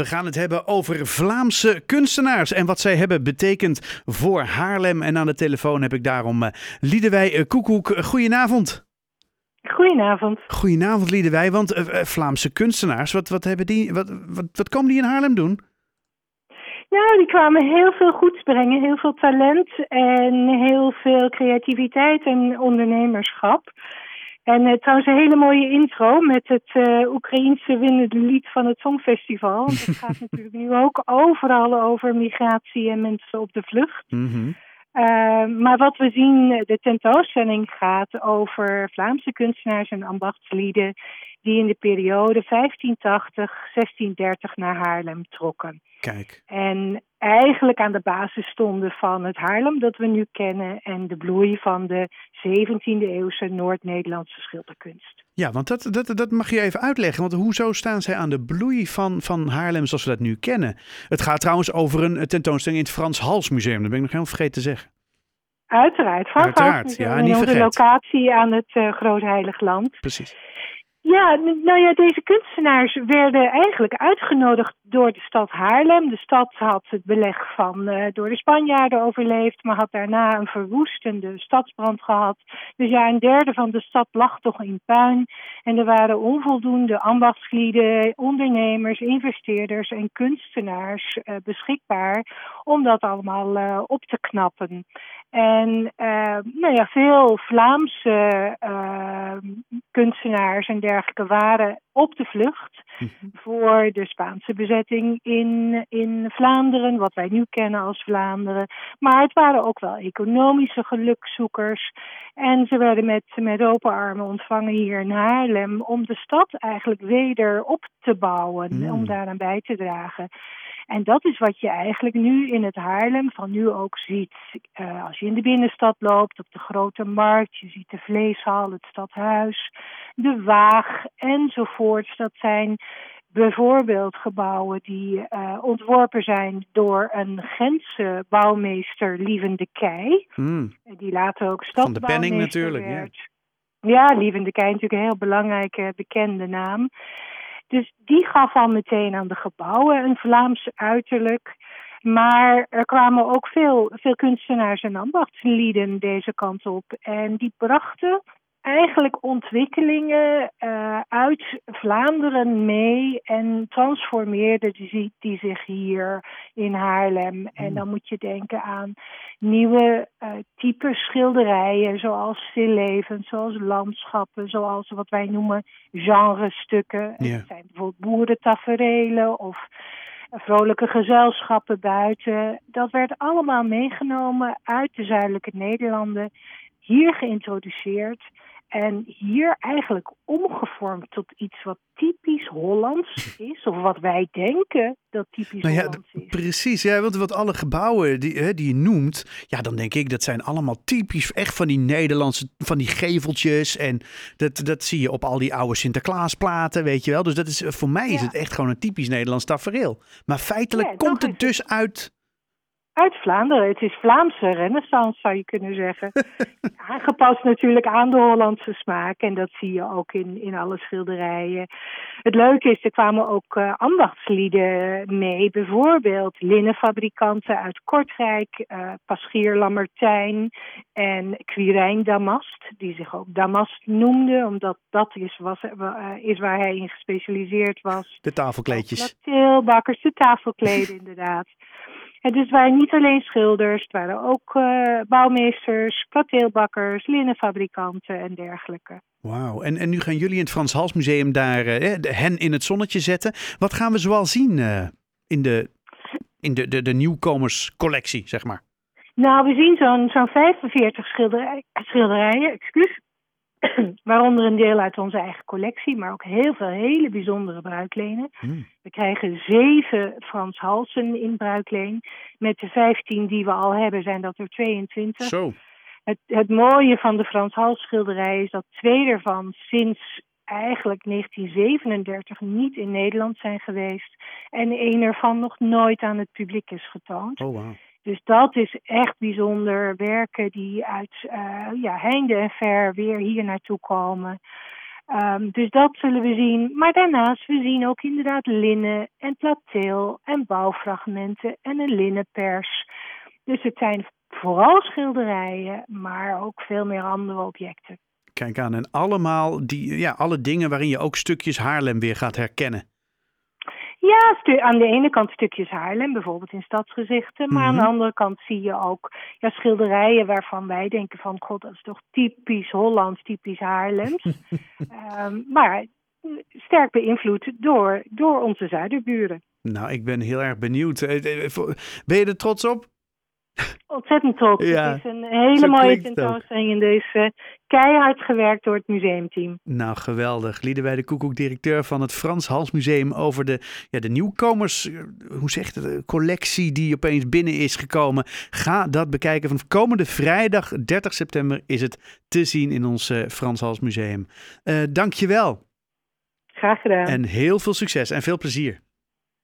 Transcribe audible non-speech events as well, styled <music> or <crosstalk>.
We gaan het hebben over Vlaamse kunstenaars en wat zij hebben betekend voor Haarlem. En aan de telefoon heb ik daarom uh, Liedewij Koekoek. Goedenavond. Goedenavond. Goedenavond Liedewij, want uh, Vlaamse kunstenaars, wat, wat, hebben die, wat, wat, wat komen die in Haarlem doen? Nou, die kwamen heel veel goeds brengen, heel veel talent en heel veel creativiteit en ondernemerschap. En uh, trouwens een hele mooie intro met het uh, Oekraïense winnende lied van het Songfestival. Want het gaat <laughs> natuurlijk nu ook overal over migratie en mensen op de vlucht. Mm -hmm. uh, maar wat we zien, de tentoonstelling gaat over Vlaamse kunstenaars en ambachtslieden die in de periode 1580-1630 naar Haarlem trokken. Kijk. En eigenlijk aan de basis stonden van het Haarlem dat we nu kennen en de bloei van de 17e eeuwse Noord-Nederlandse schilderkunst. Ja, want dat, dat, dat mag je even uitleggen. Want hoezo staan zij aan de bloei van, van Haarlem zoals we dat nu kennen? Het gaat trouwens over een tentoonstelling in het Frans Hals Museum. Dat ben ik nog helemaal vergeten te zeggen. Uiteraard, Frans Uiteraard, ja, niet vergeten. locatie aan het uh, Groot Heilig Land. Precies. Ja, nou ja, deze kunstenaars werden eigenlijk uitgenodigd door de stad Haarlem. De stad had het beleg van uh, door de Spanjaarden overleefd, maar had daarna een verwoestende stadsbrand gehad. Dus ja, een derde van de stad lag toch in puin. En er waren onvoldoende ambachtslieden, ondernemers, investeerders en kunstenaars uh, beschikbaar om dat allemaal uh, op te knappen. En nou ja, veel Vlaamse kunstenaars en dergelijke waren op de vlucht voor de Spaanse bezetting in, in Vlaanderen, wat wij nu kennen als Vlaanderen. Maar het waren ook wel economische gelukzoekers. En ze werden met, met open armen ontvangen hier in Haarlem om de stad eigenlijk weder op te bouwen, Mm. om daaraan bij te dragen. En dat is wat je eigenlijk nu in het Haarlem van nu ook ziet. Uh, als je in de binnenstad loopt, op de grote markt, je ziet de vleeshal, het stadhuis, de waag enzovoorts. Dat zijn bijvoorbeeld gebouwen die uh, ontworpen zijn door een Gentse bouwmeester, Lieven de Kei. Mm. Die later ook Van de stadsbouwmeester Penning natuurlijk, ja. werd. Ja, Lieven de Kei natuurlijk een heel belangrijke, bekende naam. Dus die gaf al meteen aan de gebouwen een Vlaams uiterlijk. Maar er kwamen ook veel, veel kunstenaars en ambachtslieden deze kant op. En die brachten eigenlijk ontwikkelingen uh, uit Vlaanderen mee en transformeerden die, die zich hier in Haarlem. En dan moet je denken aan nieuwe uh, type schilderijen, zoals stilleven, zoals landschappen, zoals wat wij noemen genrestukken. Ja. Het zijn bijvoorbeeld boerentaferelen of vrolijke gezelschappen buiten. Dat werd allemaal meegenomen uit de zuidelijke Nederlanden, hier geïntroduceerd. En hier eigenlijk omgevormd tot iets wat typisch Hollands is. Of wat wij denken dat typisch Nou ja, Hollands is. Precies, ja, want wat alle gebouwen die, hè, die je noemt, ja, dan denk ik dat zijn allemaal typisch echt van die Nederlandse, van die geveltjes en dat, dat zie je op al die oude Sinterklaasplaten, weet je wel. Dus dat is, voor mij is het echt gewoon een typisch Nederlands tafereel. Maar feitelijk Ja, komt het dus uit, Uit Vlaanderen. Het is Vlaamse renaissance, zou je kunnen zeggen. <laughs> Aangepast natuurlijk aan de Hollandse smaak. En dat zie je ook in, in alle schilderijen. Het leuke is, er kwamen ook uh, ambachtslieden mee. Bijvoorbeeld linnenfabrikanten uit Kortrijk, uh, Paschier Lammertijn en Quirijn Damast. Die zich ook Damast noemde, omdat dat is, was, uh, is waar hij in gespecialiseerd was. de tafelkleedjes. Teelbakkers, de tafelkleden <laughs> inderdaad. En dus het waren niet alleen schilders, het waren ook uh, bouwmeesters, kateelbakkers, linnenfabrikanten en dergelijke. Wauw, en, en nu gaan jullie in het Frans Hals Museum daar uh, hen in het zonnetje zetten. Wat gaan we zoal zien uh, in de, in de, de, de nieuwkomerscollectie, zeg maar? Nou, we zien zo'n zo'n 45 schilderij, schilderijen, excuus. <clears throat> Waaronder een deel uit onze eigen collectie, maar ook heel veel hele bijzondere bruiklenen. Hmm. We krijgen zeven Frans Halsen in bruikleen. Met de 15 die we al hebben zijn dat er 22. Zo. Het, het mooie van de Frans Hals schilderij is dat twee ervan sinds eigenlijk 1937 niet in Nederland zijn geweest. En één ervan nog nooit aan het publiek is getoond. Oh, wow. Dus dat is echt bijzonder. Werken die uit uh, ja, heinde en ver weer hier naartoe komen. Ehm, dus dat zullen we zien. Maar daarnaast, we zien ook inderdaad linnen en plateel en bouwfragmenten en een linnenpers. Dus het zijn vooral schilderijen, maar ook veel meer andere objecten. Kijk aan, en allemaal die, ja, alle dingen waarin je ook stukjes Haarlem weer gaat herkennen. Ja, aan de ene kant stukjes Haarlem, bijvoorbeeld in stadsgezichten. Maar aan de mhm. andere kant zie je ook ja, schilderijen waarvan wij denken van... God, dat is toch typisch Hollands, typisch Haarlems. um, <laughs> maar sterk beïnvloed door, door onze zuiderburen. Nou, ik ben heel erg benieuwd. Eh, eh, ben je er trots op? Ontzettend trots. Ja, het is een hele mooie tentoonstelling in deze keihard gewerkt door het museumteam. Nou, geweldig. bij de Koekoek, directeur van het Frans Hals Museum over de, ja, de nieuwkomers, eh, hoe zegt het, de collectie die opeens binnen is gekomen. Ga dat bekijken. Van komende vrijdag 30 september is het te zien in ons uh, Frans Hals Museum. Uh, dankjewel. Graag gedaan. En heel veel succes en veel plezier.